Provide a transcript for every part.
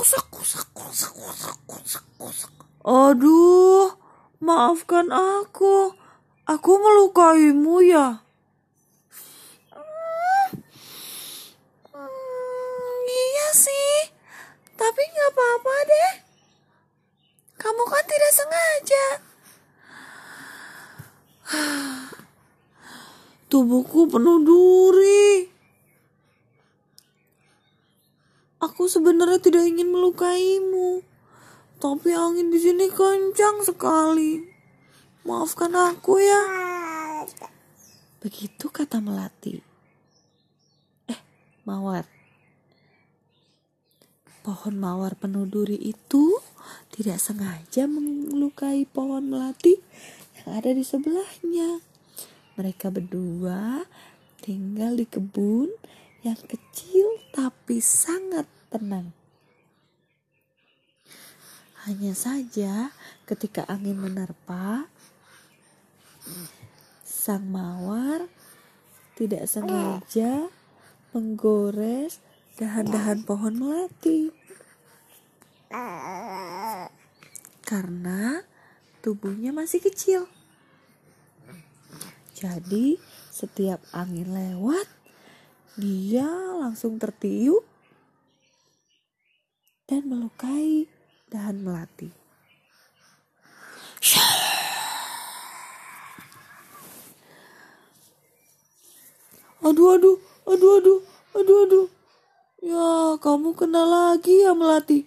kusak kusak kusak kusak kusak kusak. Aduh, maafkan aku. Aku melukaimu ya. Hmm, iya sih, tapi nggak apa-apa deh. Kamu kan tidak sengaja. Tubuhku penuh duri. Aku sebenarnya tidak ingin melukaimu, tapi angin di sini kencang sekali. Maafkan aku ya. Begitu kata Melati. Eh, Mawar. Pohon mawar penuh duri itu tidak sengaja melukai pohon melati yang ada di sebelahnya. Mereka berdua tinggal di kebun yang kecil tapi sangat tenang. Hanya saja ketika angin menerpa, sang mawar tidak sengaja menggores dahan-dahan pohon melati. Karena tubuhnya masih kecil. Jadi, setiap angin lewat, dia langsung tertiup dan melukai dahan melati. Aduh, aduh, aduh, aduh, aduh, aduh. Ya, kamu kena lagi ya Melati.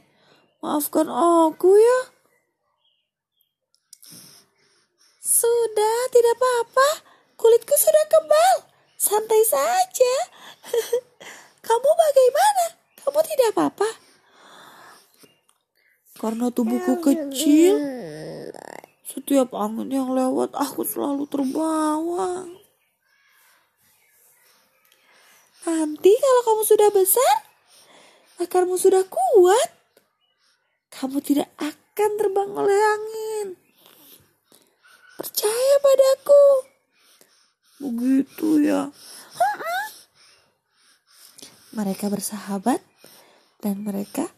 Maafkan aku ya. Sudah, tidak apa-apa. Kulitku sudah kebal. Santai saja. Kamu bagaimana? Kamu tidak apa-apa? Karena tubuhku kecil, setiap angin yang lewat aku selalu terbawa. Nanti kalau kamu sudah besar, akarmu sudah kuat, kamu tidak akan terbang oleh angin. Percaya padaku. Begitu ya. Mereka bersahabat dan mereka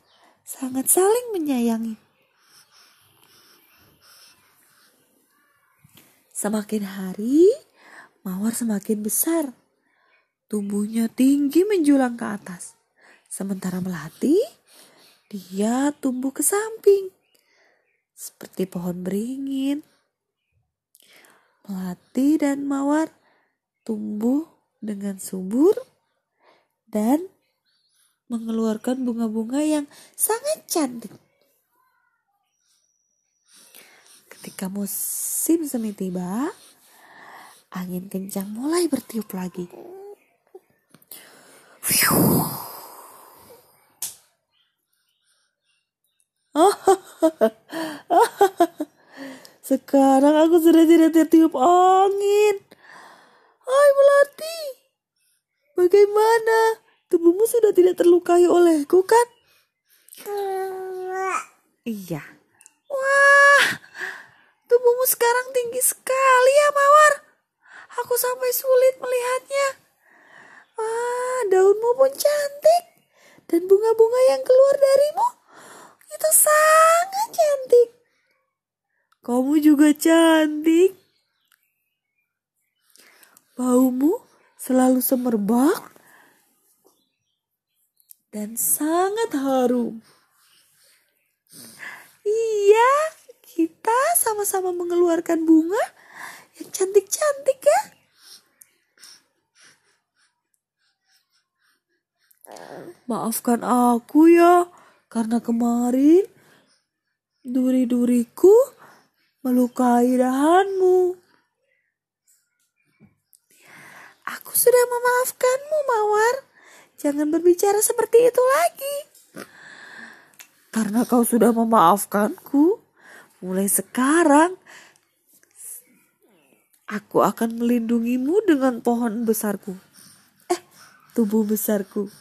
sangat saling menyayangi. Semakin hari, mawar semakin besar. Tubuhnya tinggi menjulang ke atas. Sementara melati, dia tumbuh ke samping. Seperti pohon beringin. Melati dan mawar tumbuh dengan subur dan mengeluarkan bunga-bunga yang sangat cantik. Ketika musim semi tiba, angin kencang mulai bertiup lagi. Sekarang aku sudah tidak tertiup angin. Hai Melati, bagaimana? Tubuhmu sudah tidak terlukai olehku kan? Iya. Wah, tubuhmu sekarang tinggi sekali ya Mawar. Aku sampai sulit melihatnya. Ah, daunmu pun cantik. Dan bunga-bunga yang keluar darimu itu sangat cantik. Kamu juga cantik. Baumu selalu semerbak dan sangat harum. Iya, kita sama-sama mengeluarkan bunga yang cantik-cantik ya. Maafkan aku ya, karena kemarin duri-duriku melukai dahanmu. Aku sudah memaafkanmu, Mawar. Jangan berbicara seperti itu lagi. Karena kau sudah memaafkanku, mulai sekarang aku akan melindungimu dengan pohon besarku. Eh, tubuh besarku.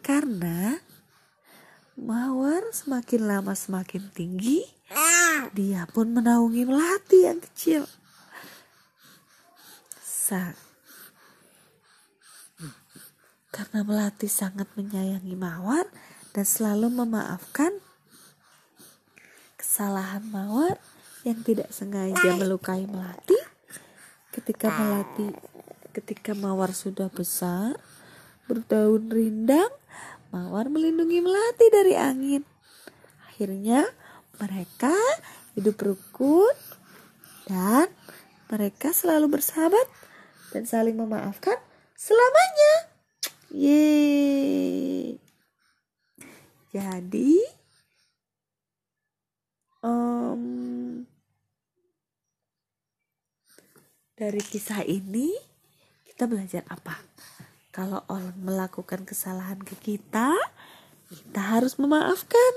Karena mawar semakin lama semakin tinggi, dia pun menaungi melati yang kecil. Sa karena melati sangat menyayangi mawar dan selalu memaafkan kesalahan Mawar yang tidak sengaja melukai Melati. Ketika Melati ketika Mawar sudah besar berdaun rindang Mawar melindungi Melati dari angin. Akhirnya mereka hidup rukun dan mereka selalu bersahabat dan saling memaafkan selamanya. Yeay. Jadi um, dari kisah ini kita belajar apa? Kalau orang melakukan kesalahan ke kita, kita harus memaafkan.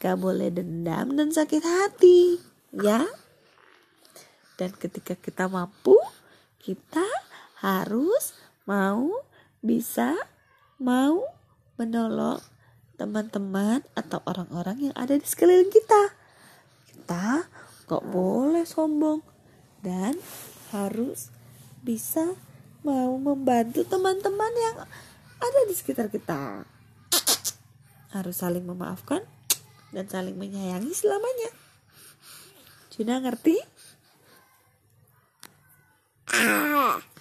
Gak boleh dendam dan sakit hati, ya. Dan ketika kita mampu, kita harus mau bisa mau menolong teman-teman atau orang-orang yang ada di sekeliling kita. Kita gak boleh sombong dan harus bisa mau membantu teman-teman yang ada di sekitar kita. Harus saling memaafkan dan saling menyayangi selamanya. Juna ngerti? Ah.